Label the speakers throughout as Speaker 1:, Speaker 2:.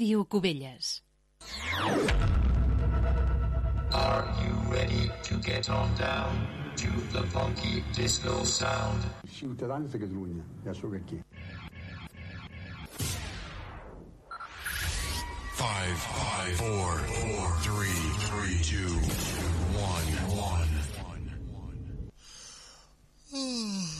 Speaker 1: Ràdio Cubelles.
Speaker 2: Are you ready to get on down to the funky disco sound?
Speaker 3: Ciutadans de Catalunya, ja sóc aquí.
Speaker 4: Five, five, four, four, three, three, two, one, one.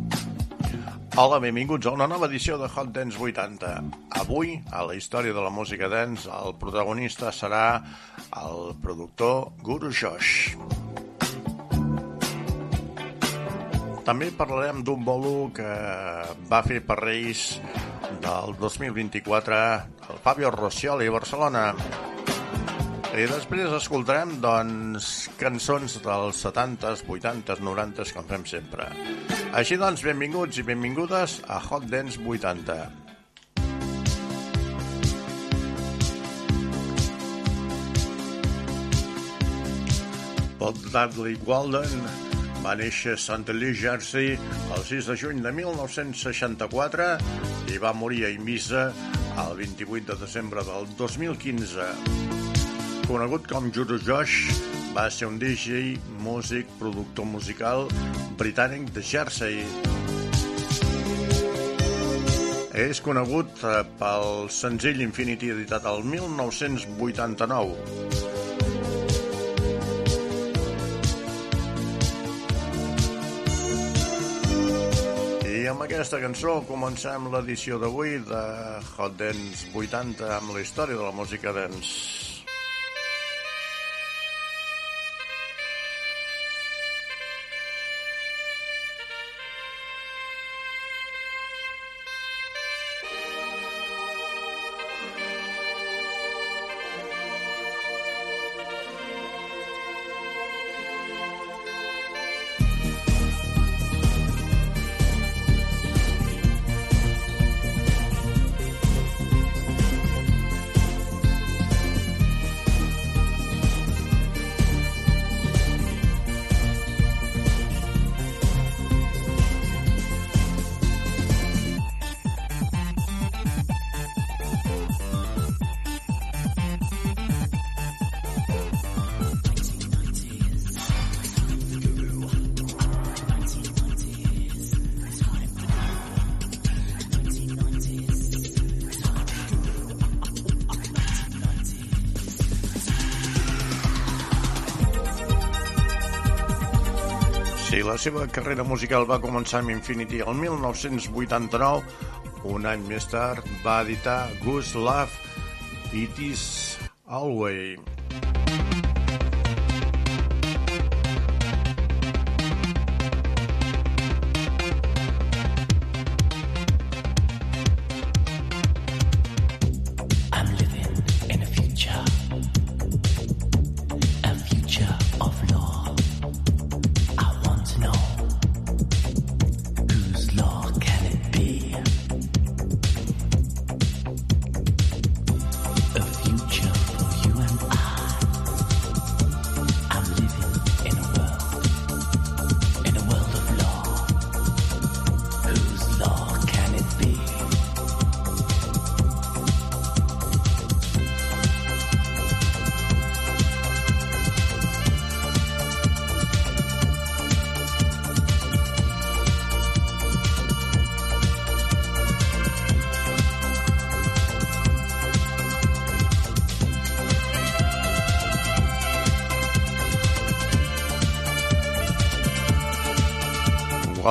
Speaker 5: Hola, benvinguts a una nova edició de Hot Dance 80. Avui, a la història de la música dance, el protagonista serà el productor Guru Josh. També parlarem d'un bolo que va fer per Reis del 2024 el Fabio Rossioli a Barcelona. I després escoltarem, doncs, cançons dels 70s, 80s, 90s, com fem sempre. Així doncs, benvinguts i benvingudes a Hot Dance 80. Bob Dudley Walden va néixer a St. Louis, Jersey, el 6 de juny de 1964 i va morir a Eivissa el 28 de desembre del 2015 conegut com Juro Josh, va ser un DJ, músic, productor musical britànic de Jersey. És conegut eh, pel senzill Infinity editat el 1989. I amb aquesta cançó comencem l'edició d'avui de Hot Dance 80 amb la història de la música dance. Seva carrera musical va començar amb Infinity el 1989. Un any més tard va editar Goose Love, It Is Always.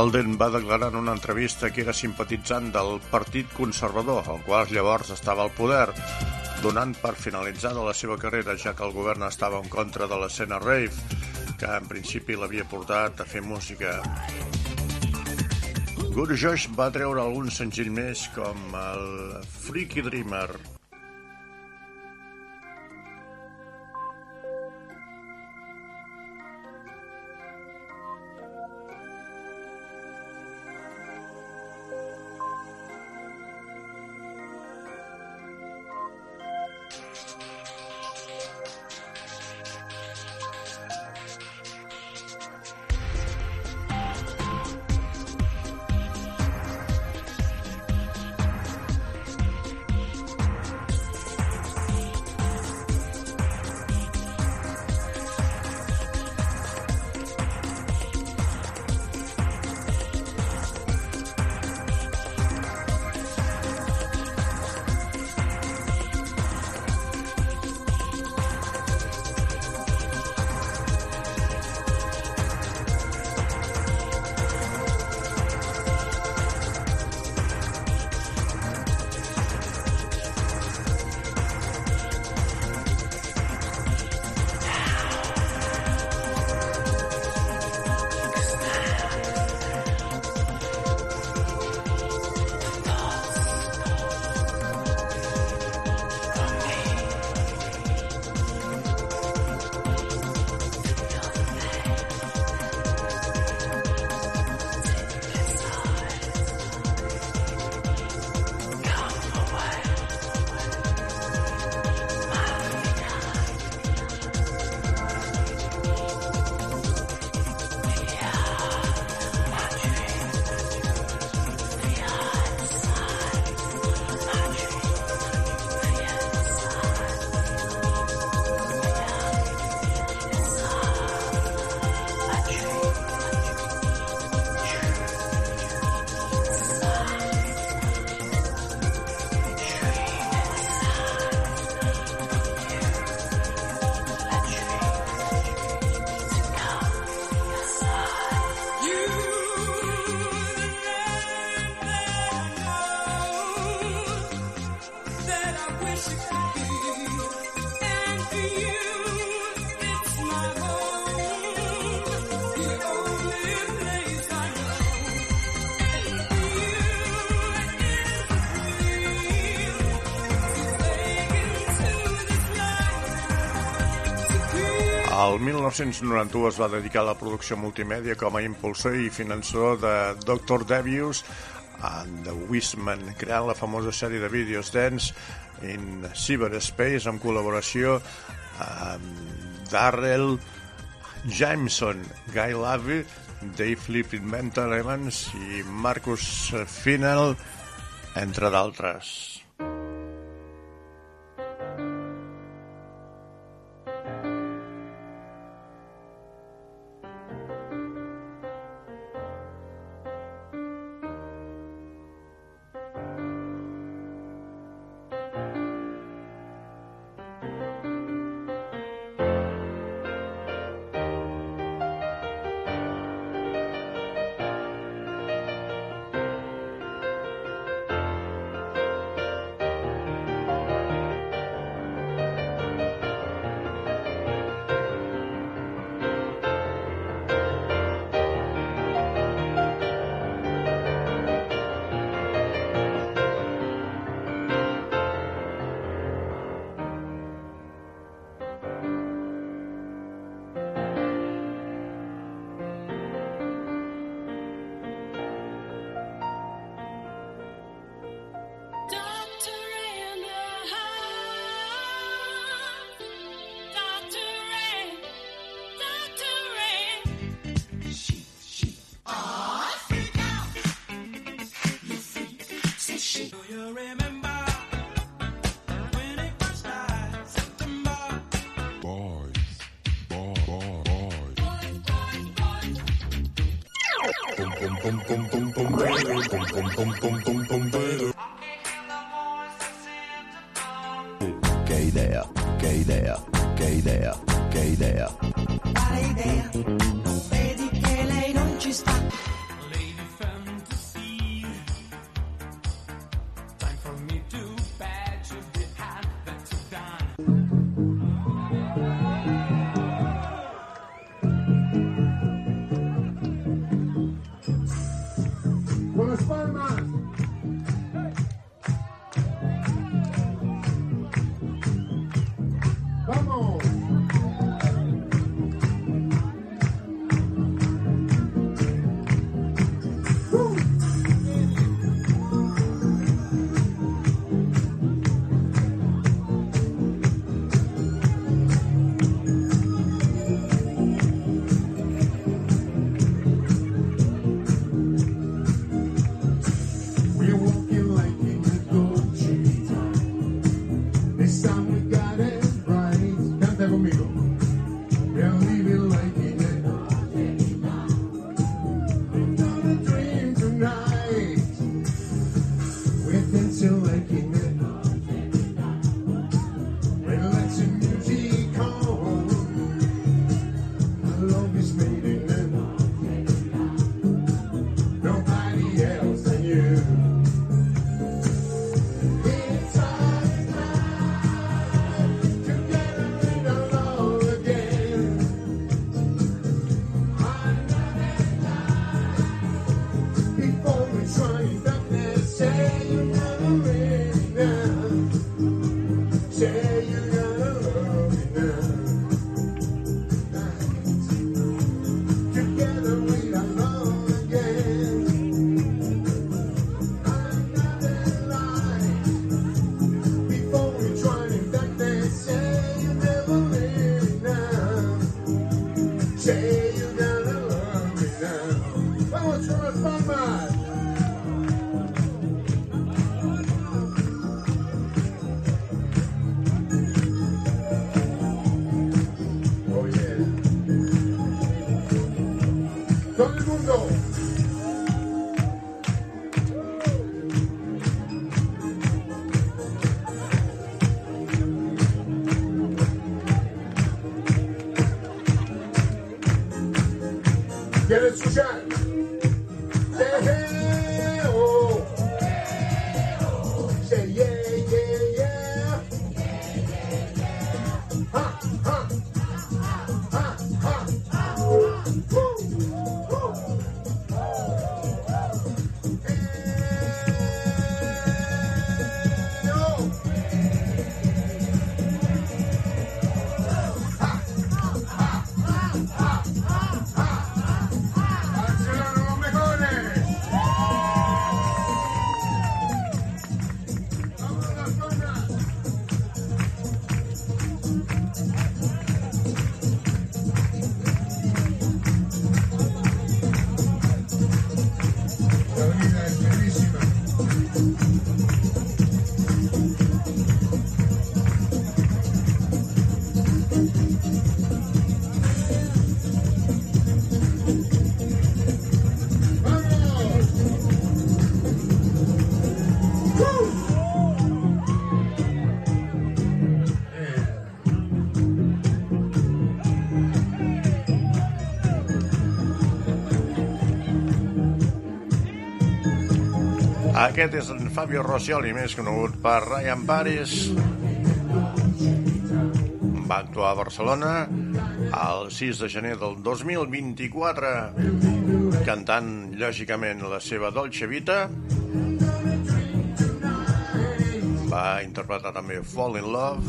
Speaker 5: Walden va declarar en una entrevista que era simpatitzant del Partit Conservador, el qual llavors estava al poder, donant per finalitzada la seva carrera, ja que el govern estava en contra de l'escena rave. que en principi l'havia portat a fer música. Guru Josh va treure algun senzill més com el Freaky Dreamer. El 1991 es va dedicar a la producció multimèdia com a impulsor i finançador de Dr. Devious and the Wisman, creant la famosa sèrie de vídeos Dance in Cyberspace amb col·laboració amb Darrell Jameson, Guy Lavi, Dave Flippin Mental Evans i Marcus Finel, entre d'altres.
Speaker 6: pum pum pum pum
Speaker 5: Aquest és en Fabio Rossioli, més conegut per Ryan Paris. Va actuar a Barcelona el 6 de gener del 2024 cantant, lògicament, la seva Dolce Vita. Va interpretar també Fall in Love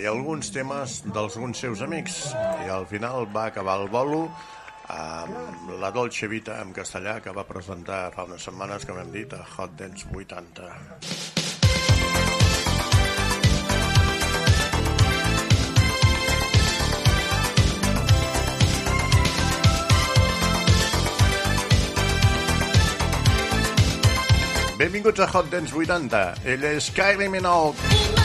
Speaker 5: i alguns temes d'alguns seus amics. I al final va acabar el bolo amb la Dolce Vita en castellà que va presentar fa unes setmanes que vam dit a Hot Dance 80. Benvinguts a Hot Dance 80. Ell és Kylie Minogue.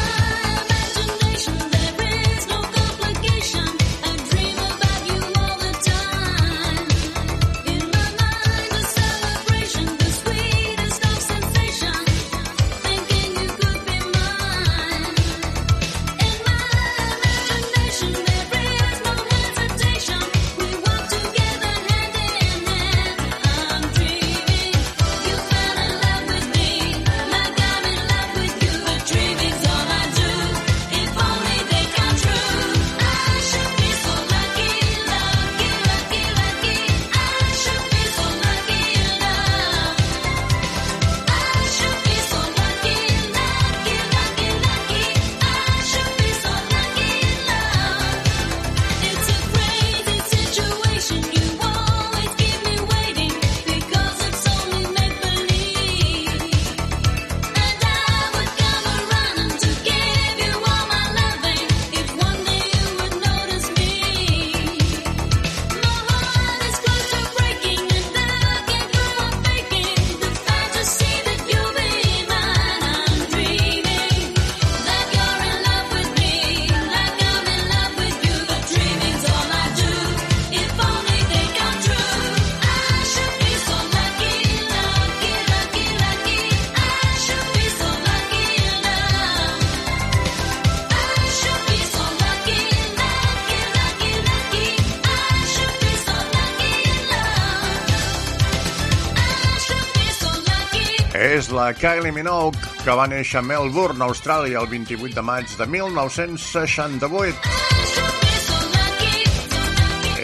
Speaker 7: Kylie Minogue, que va néixer a Melbourne, Austràlia, el 28 de maig de 1968.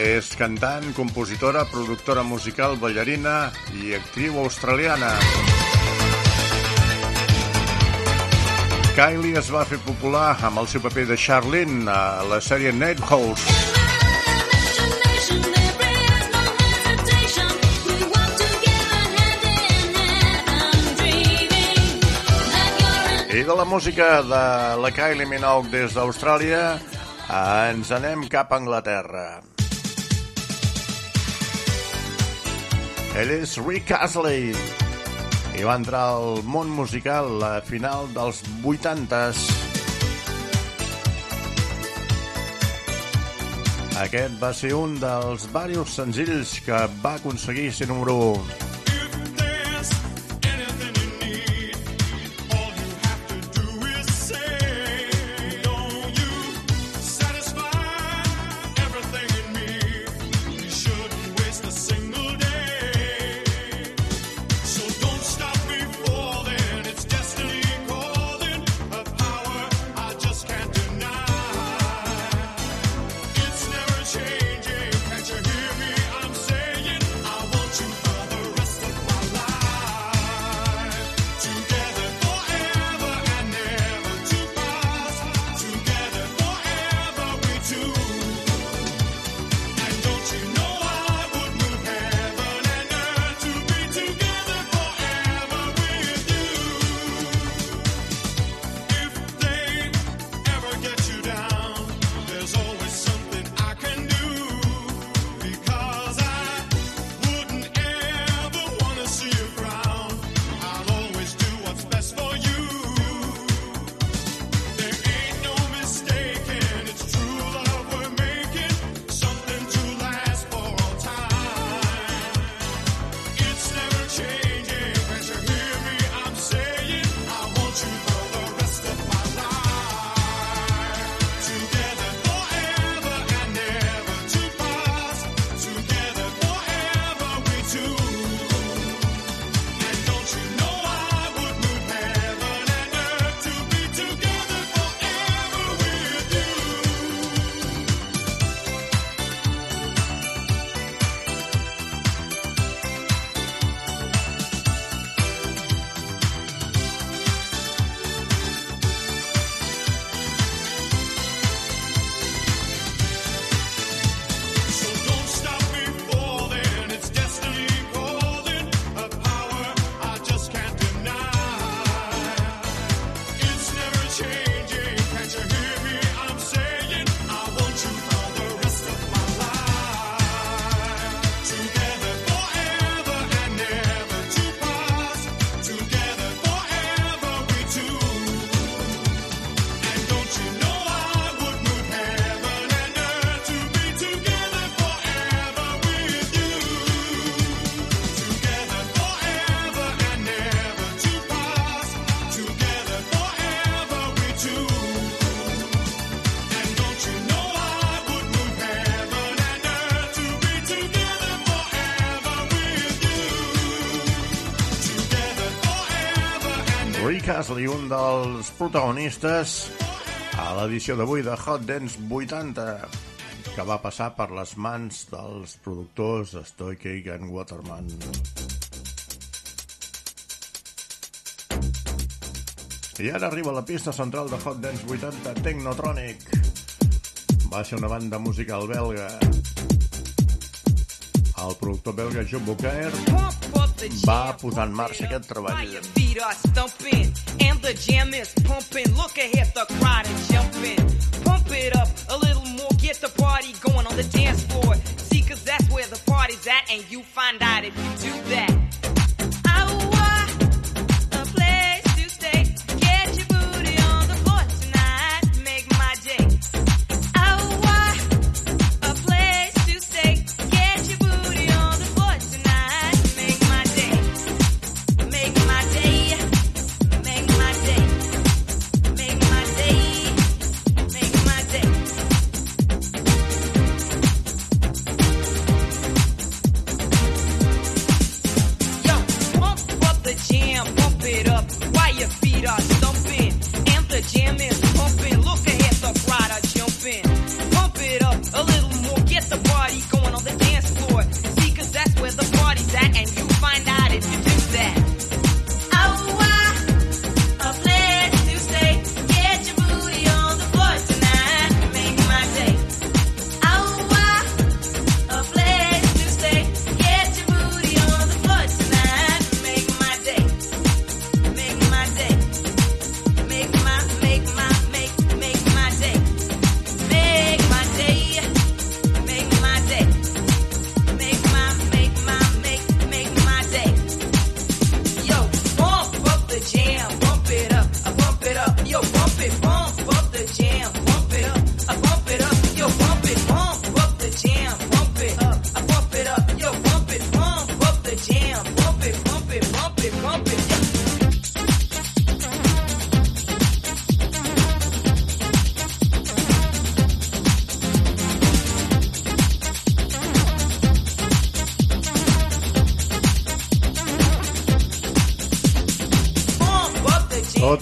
Speaker 7: És cantant, compositora, productora musical, ballarina i actriu australiana. Kylie es va fer popular amb el seu paper de Charlene a la sèrie Night House. De la música de la Kylie Minogue des d'Austràlia ens anem cap a Anglaterra. Ell és Rick Astley i va entrar al món musical a final dels 80s. Aquest va ser un dels diversos senzills que va aconseguir ser número 1. Astley, un dels protagonistes a l'edició d'avui de Hot Dance 80, que va passar per les mans dels productors Stoic and Waterman. I ara arriba la pista central de Hot Dance 80, Technotronic. Va ser una banda musical belga. El productor belga Joe Bouquet va posar en marxa aquest treball.
Speaker 8: Pump it up a little more, get the party going on the dance floor. See, cause that's where the party's at, and you find out if you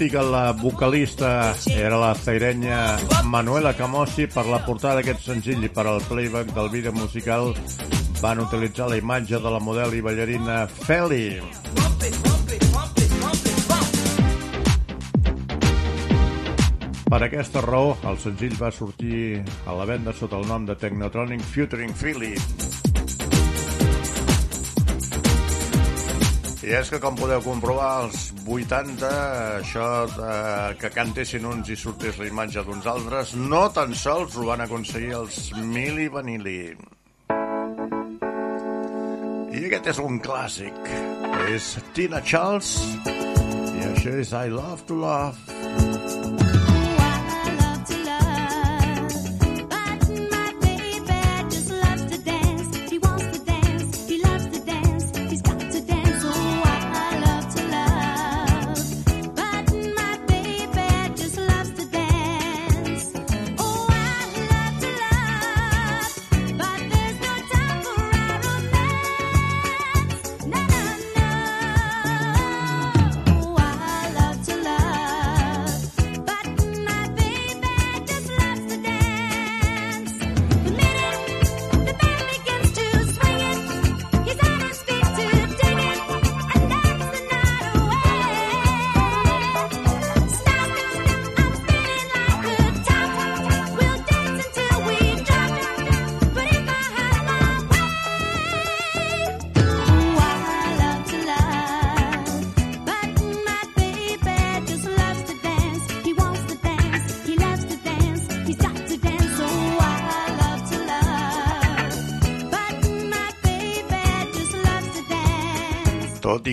Speaker 9: Tot i que la vocalista era la zairenya Manuela Camosi, per la portada d'aquest senzill i per al playback del vídeo musical van utilitzar la imatge de la model i ballarina Feli. Per aquesta raó, el senzill va sortir a la venda sota el nom de Technotronic Futuring Philly. I és que, com podeu comprovar, als 80, això de que cantessin uns i sortís la imatge d'uns altres, no tan sols ho van aconseguir els Mili Vanilli. I aquest és un clàssic. És Tina Charles i això és I Love to Love.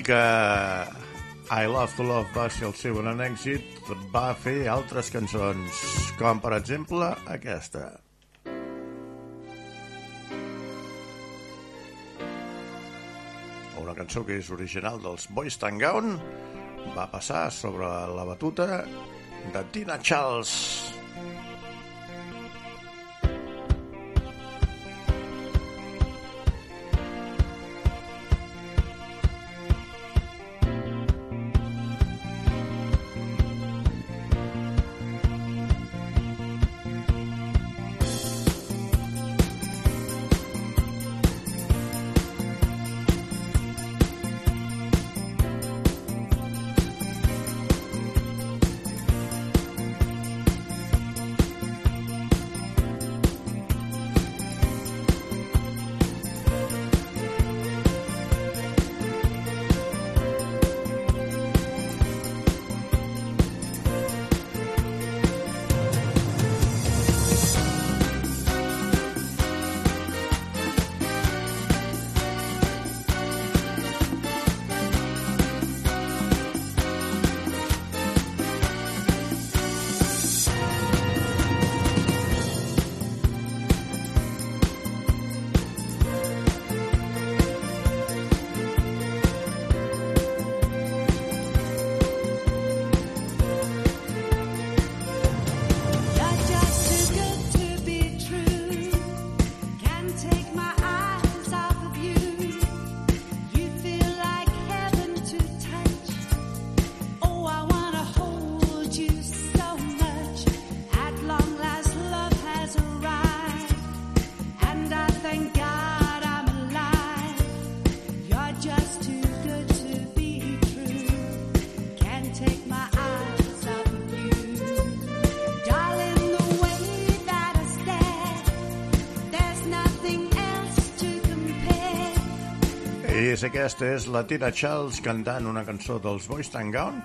Speaker 9: Que I Love to Love va ser el seu gran èxit, va fer altres cançons, com per exemple aquesta. Una cançó que és original dels Boys Town Gown va passar sobre la batuta de Tina Charles.
Speaker 5: És aquesta, és la Tina Charles cantant una cançó dels Boys Town Gown.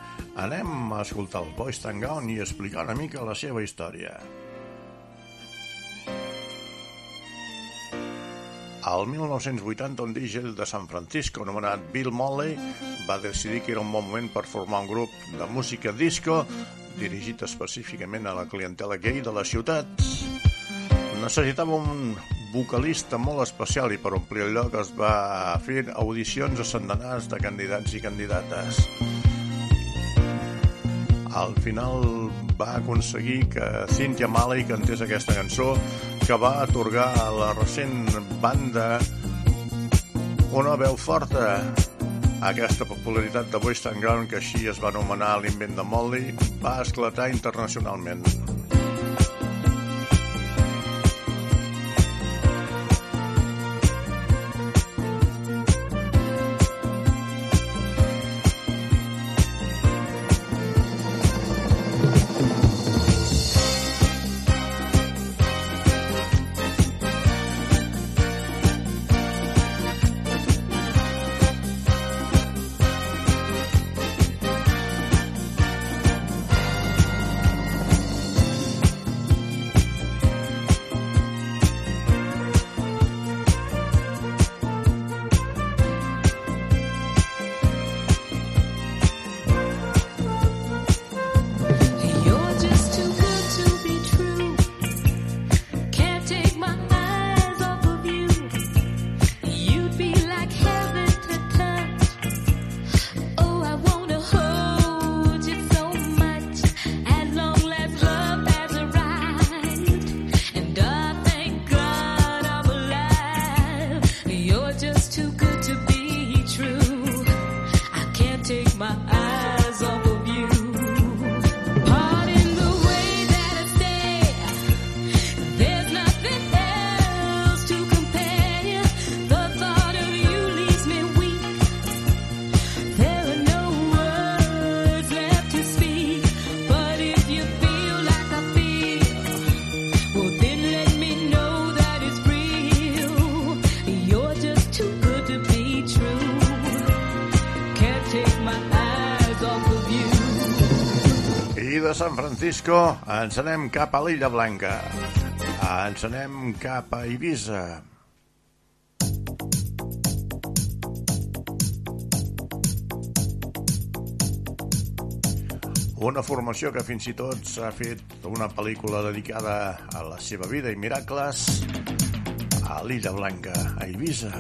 Speaker 5: Anem a escoltar els Boys Town Gown i explicar una mica la seva història. Al 1980, un DJ de San Francisco anomenat Bill Molley va decidir que era un bon moment per formar un grup de música disco dirigit específicament a la clientela gay de la ciutat. Necessitava un vocalista molt especial i per omplir el lloc es va fer audicions a centenars de candidats i candidates. Al final va aconseguir que Cynthia Malley cantés aquesta cançó que va atorgar a la recent banda una veu forta. Aquesta popularitat de Town Ground, que així es va anomenar l'invent de Molly, va esclatar internacionalment. Francisco ens anem cap a l'Illa Blanca. Ens anem cap a Eivissa. Una formació que fins i tot s'ha fet una pel·lícula dedicada a la seva vida i miracles a l'Illa Blanca, a Eivissa.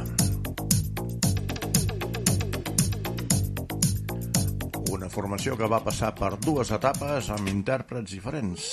Speaker 5: Formació que va passar per dues etapes amb intèrprets diferents.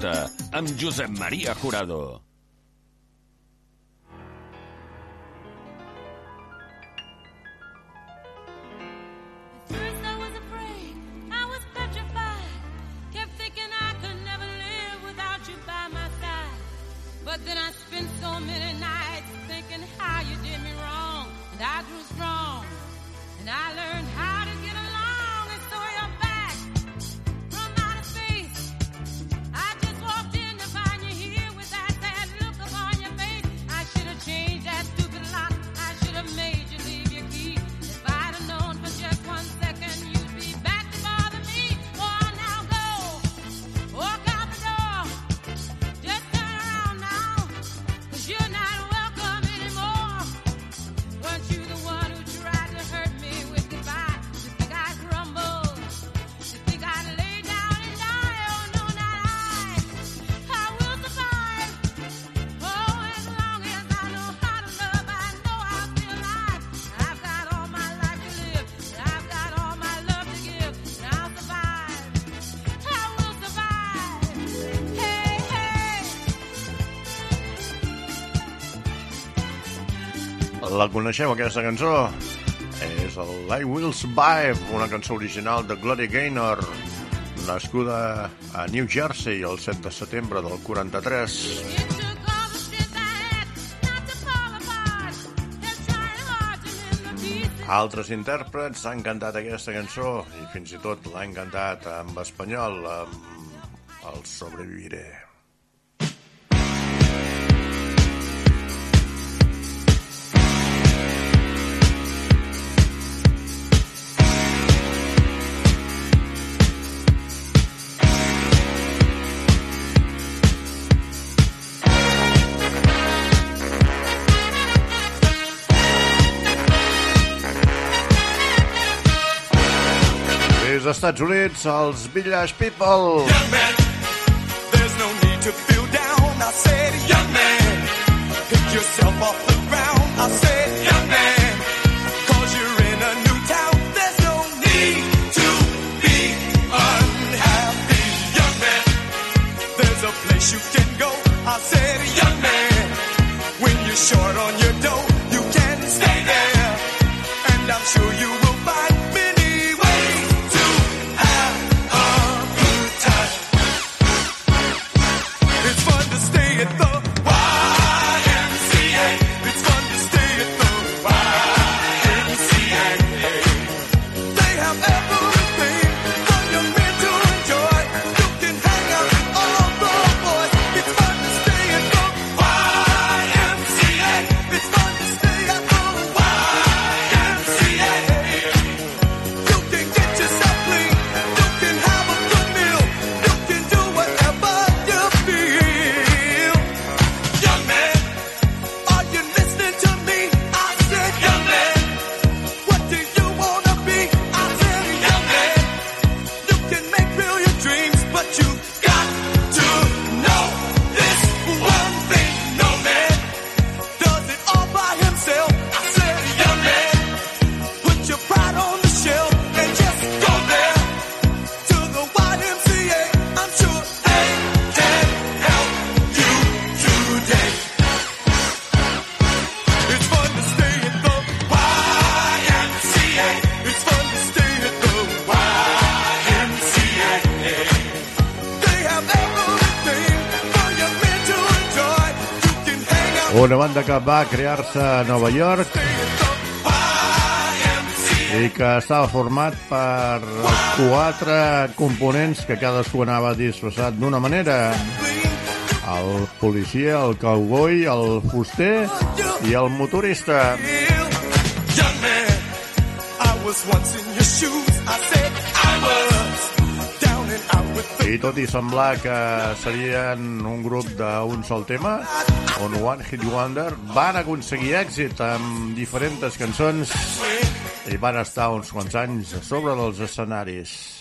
Speaker 10: Ruta, amb Josep Maria Jurado.
Speaker 7: coneixeu, aquesta cançó? És el I Will Survive, una cançó original de Gloria Gaynor, nascuda a New Jersey el 7 de setembre del 43. Altres intèrprets han cantat aquesta cançó i fins i tot l'han cantat en espanyol, amb el Sobreviviré. Estats Units, els Village People.
Speaker 5: Young man, there's no need to feel down. I said, young man, pick yourself
Speaker 7: up banda que va crear-se a Nova York i que estava format per quatre components que cadascú anava disfressat d'una manera. El policia, el cowboy, el fuster i el motorista.
Speaker 11: tot i semblar que serien un grup d'un sol tema, on One Hit Wonder van aconseguir èxit amb diferents cançons i van estar uns quants anys a sobre dels escenaris.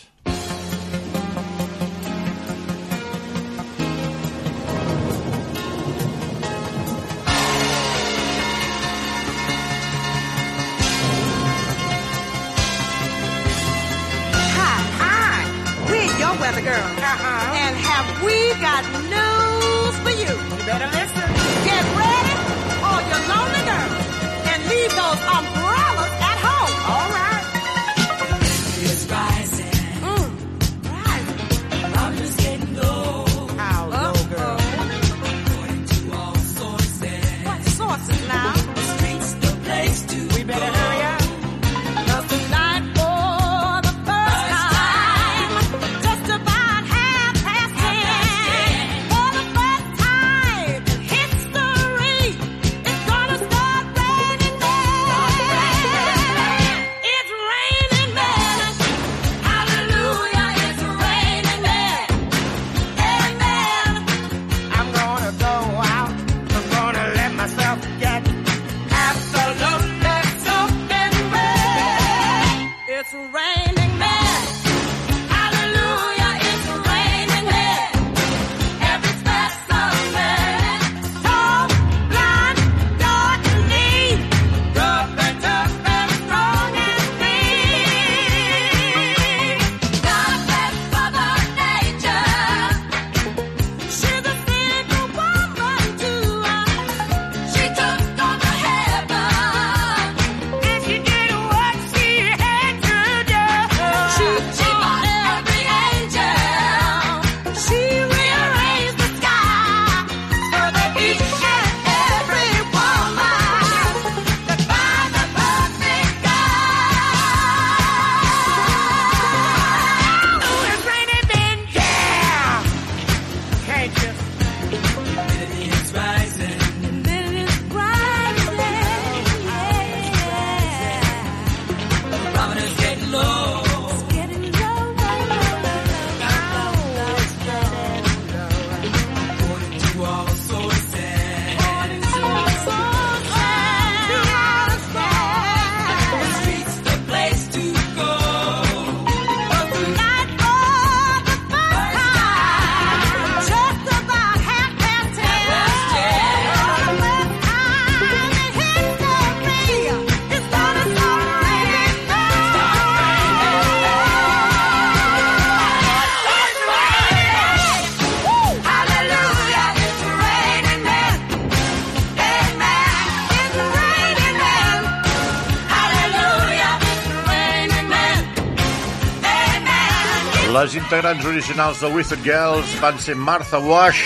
Speaker 11: integrants originals de Wizard Girls van ser Martha Wash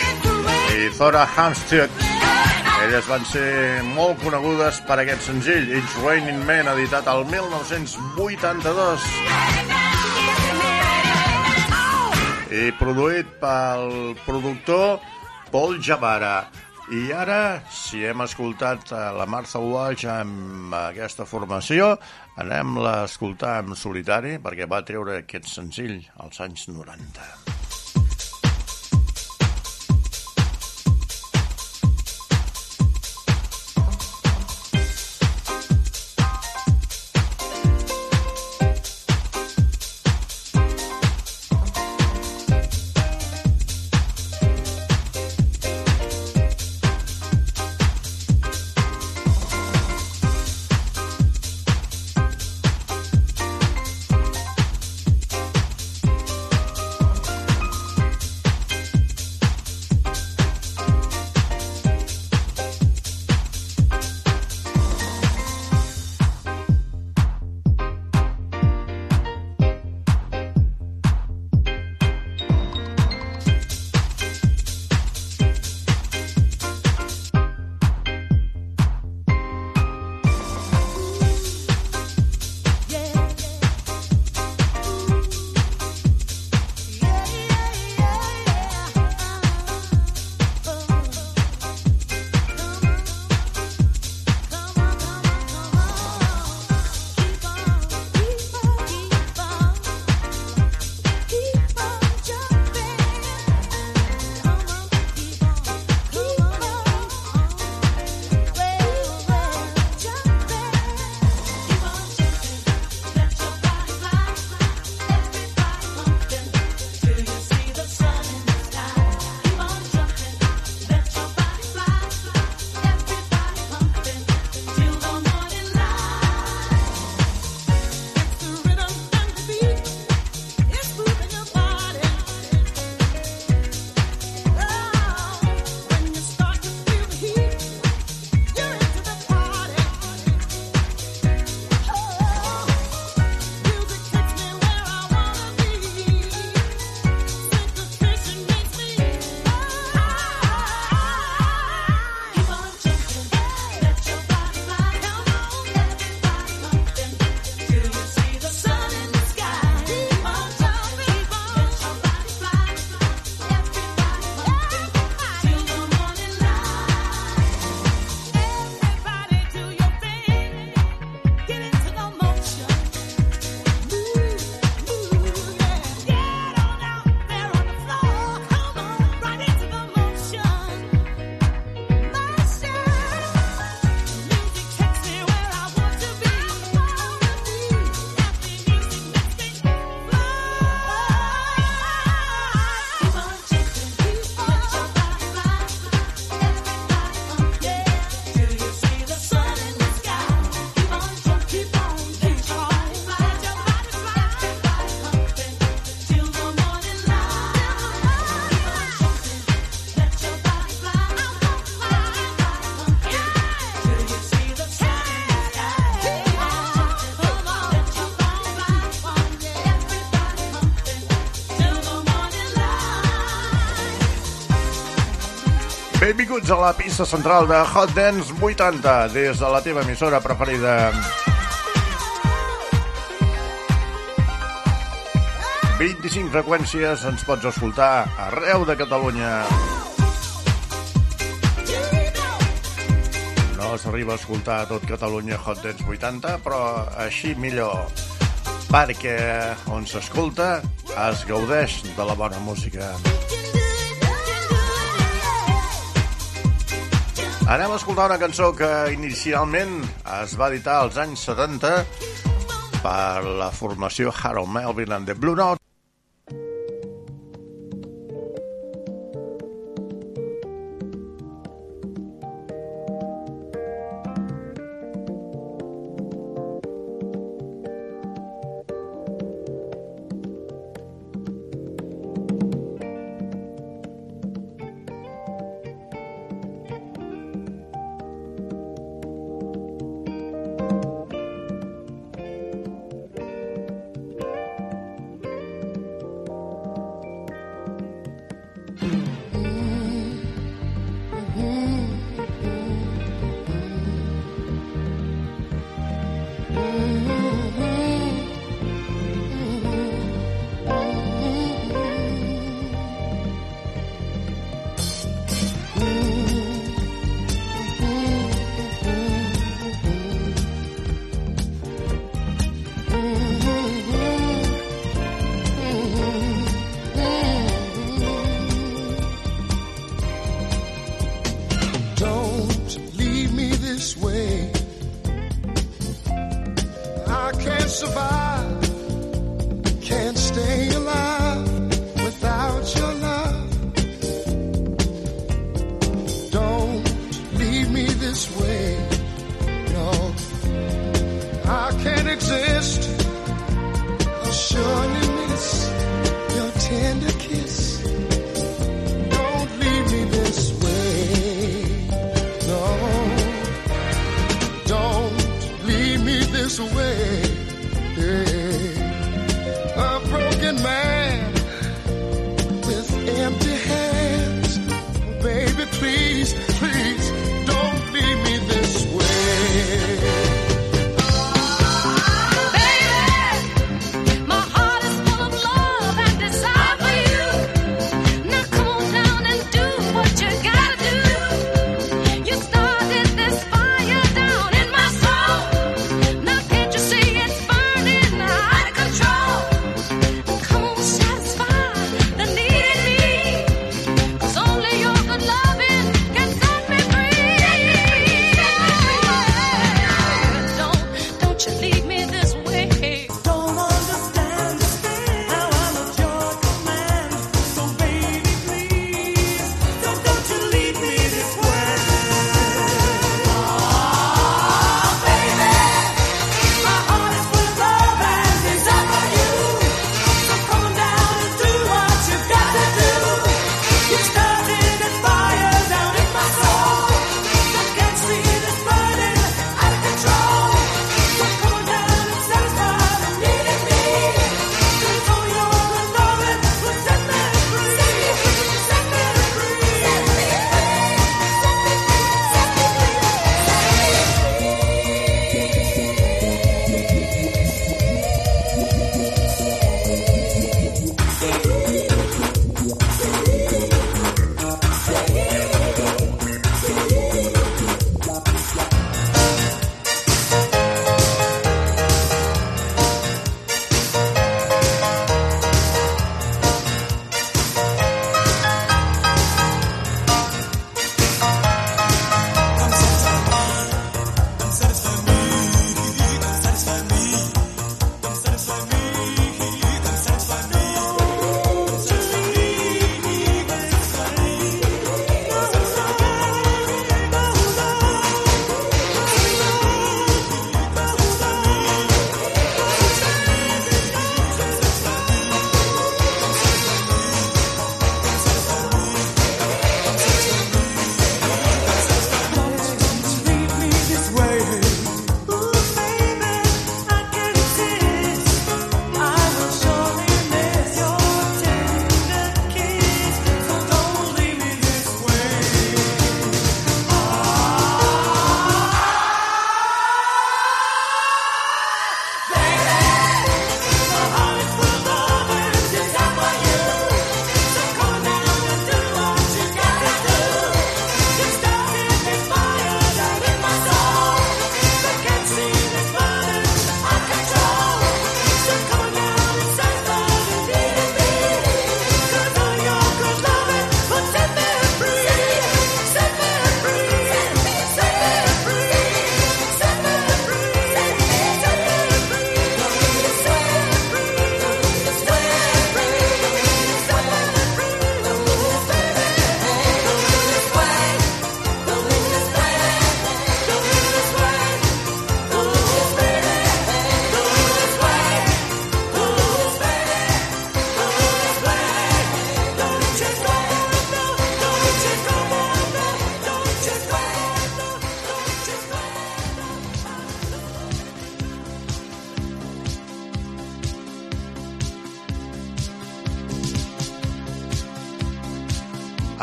Speaker 11: i Thora Hampstead. Elles van ser molt conegudes per aquest senzill, It's Raining Men, editat al 1982. I produït pel productor Paul Javara. I ara si hem escoltat eh, la Martha Walsh amb aquesta formació, anem-la a escoltar en solitari perquè va treure aquest senzill als anys 90.
Speaker 12: Benvinguts a la pista central de Hot Dance 80 des de la teva emissora preferida. 25 freqüències ens pots escoltar arreu de Catalunya. No s'arriba a escoltar a tot Catalunya Hot Dance 80, però així millor, perquè on s'escolta es gaudeix de la bona música. Anem a escoltar una cançó que inicialment es va editar als anys 70 per la formació Harold Melvin and the Blue Note.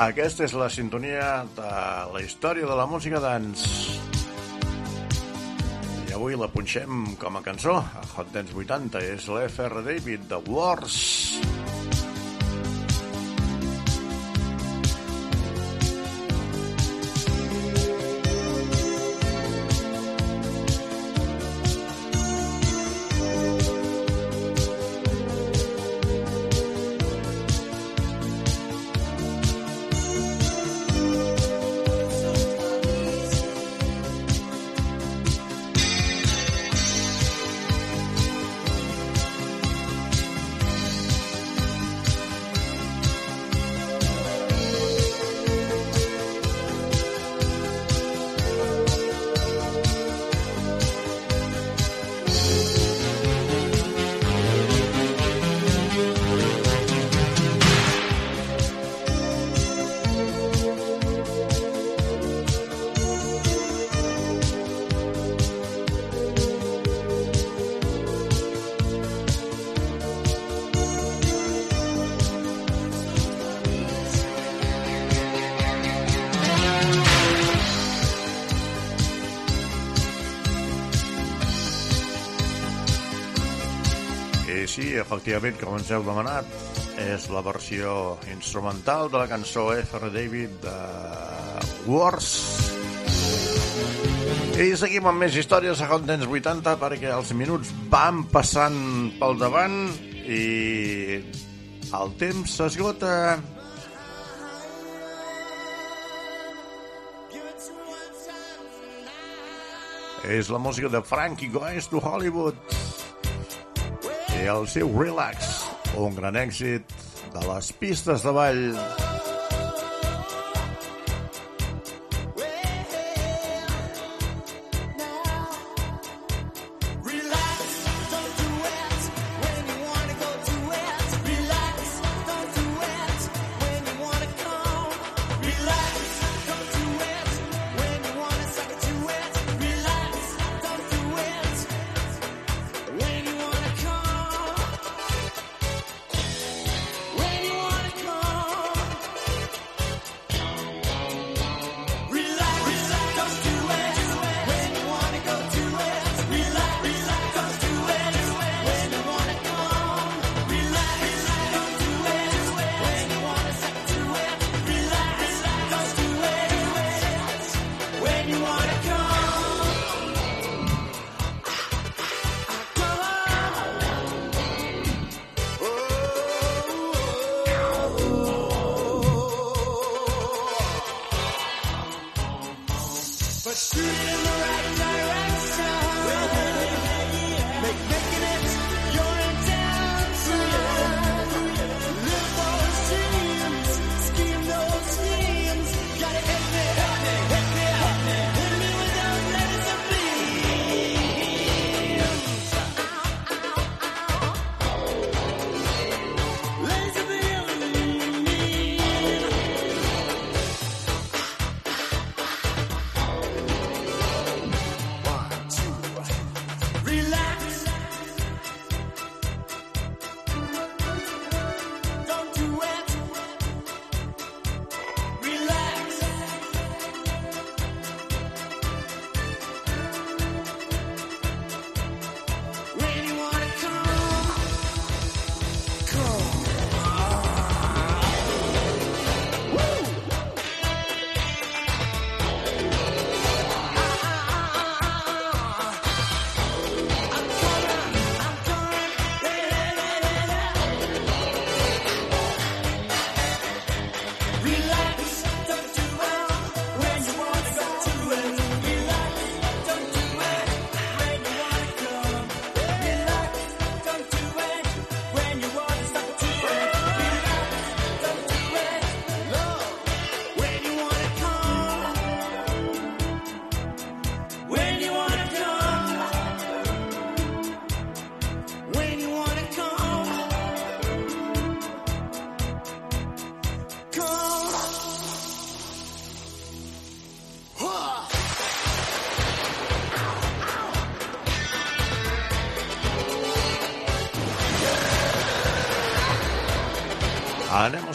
Speaker 5: Aquesta és la sintonia de la història de la música dance. I avui la punxem com a cançó a Hot Dance 80. És l'F.R. David de Wars. I efectivament, com ens heu demanat, és la versió instrumental de la cançó F.R. David de Wars. I seguim amb més històries a Hot Dance 80 perquè els minuts van passant pel davant i el temps s'esgota. És la música de Frankie Goes to Hollywood el seu Relax, un gran èxit de les pistes de ball.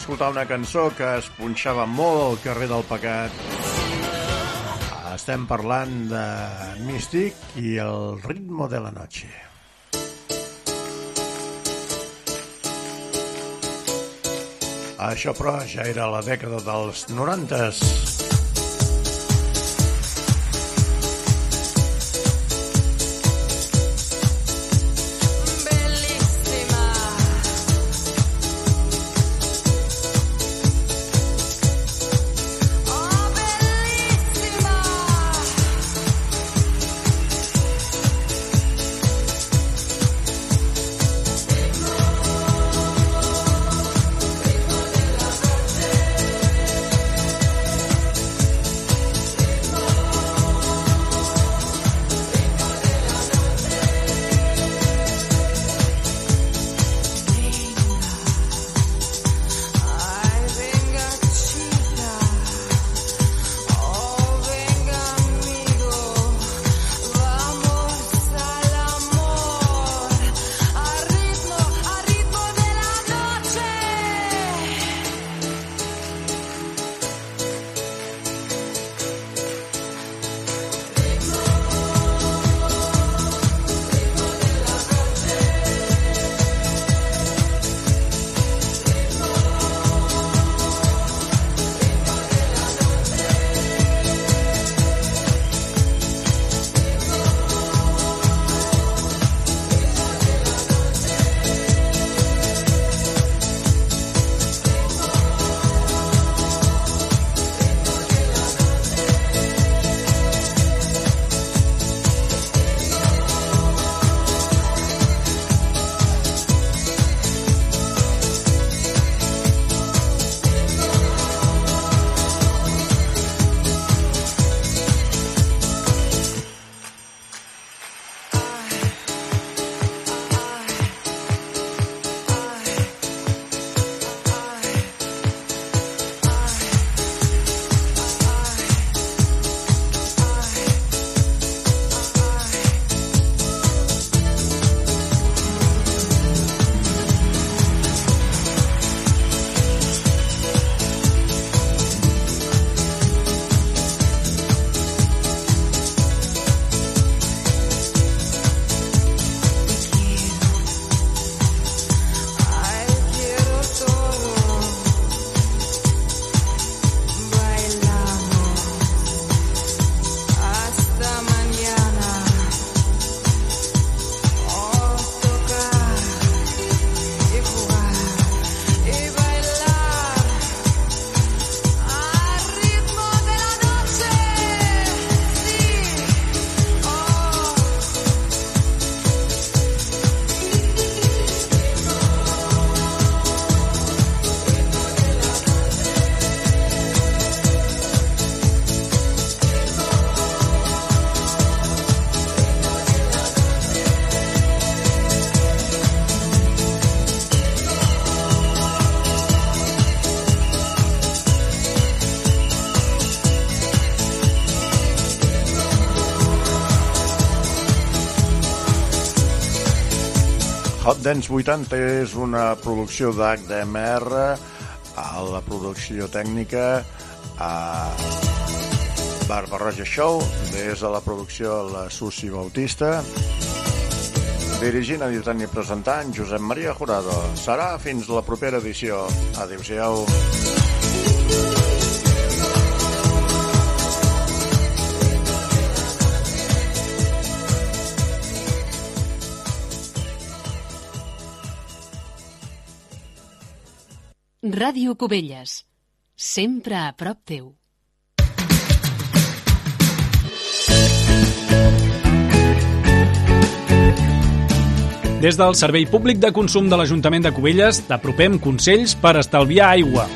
Speaker 13: Escoltar una cançó que es punxava molt al carrer del Pecat. Estem parlant de Mystic i el ritmo de la noche. Això, però, ja era la dècada dels 90s. Dance 80 és una producció d'HDMR, a la producció tècnica a Barbarroja Show, des de la producció la Susi Bautista, dirigint, editant i presentant Josep Maria Jurado. Serà fins la propera edició. Adéu-siau.
Speaker 14: Ràdio Cubelles. Sempre a prop teu.
Speaker 15: Des del Servei Públic de Consum de l'Ajuntament de Cubelles t'apropem consells per estalviar aigua.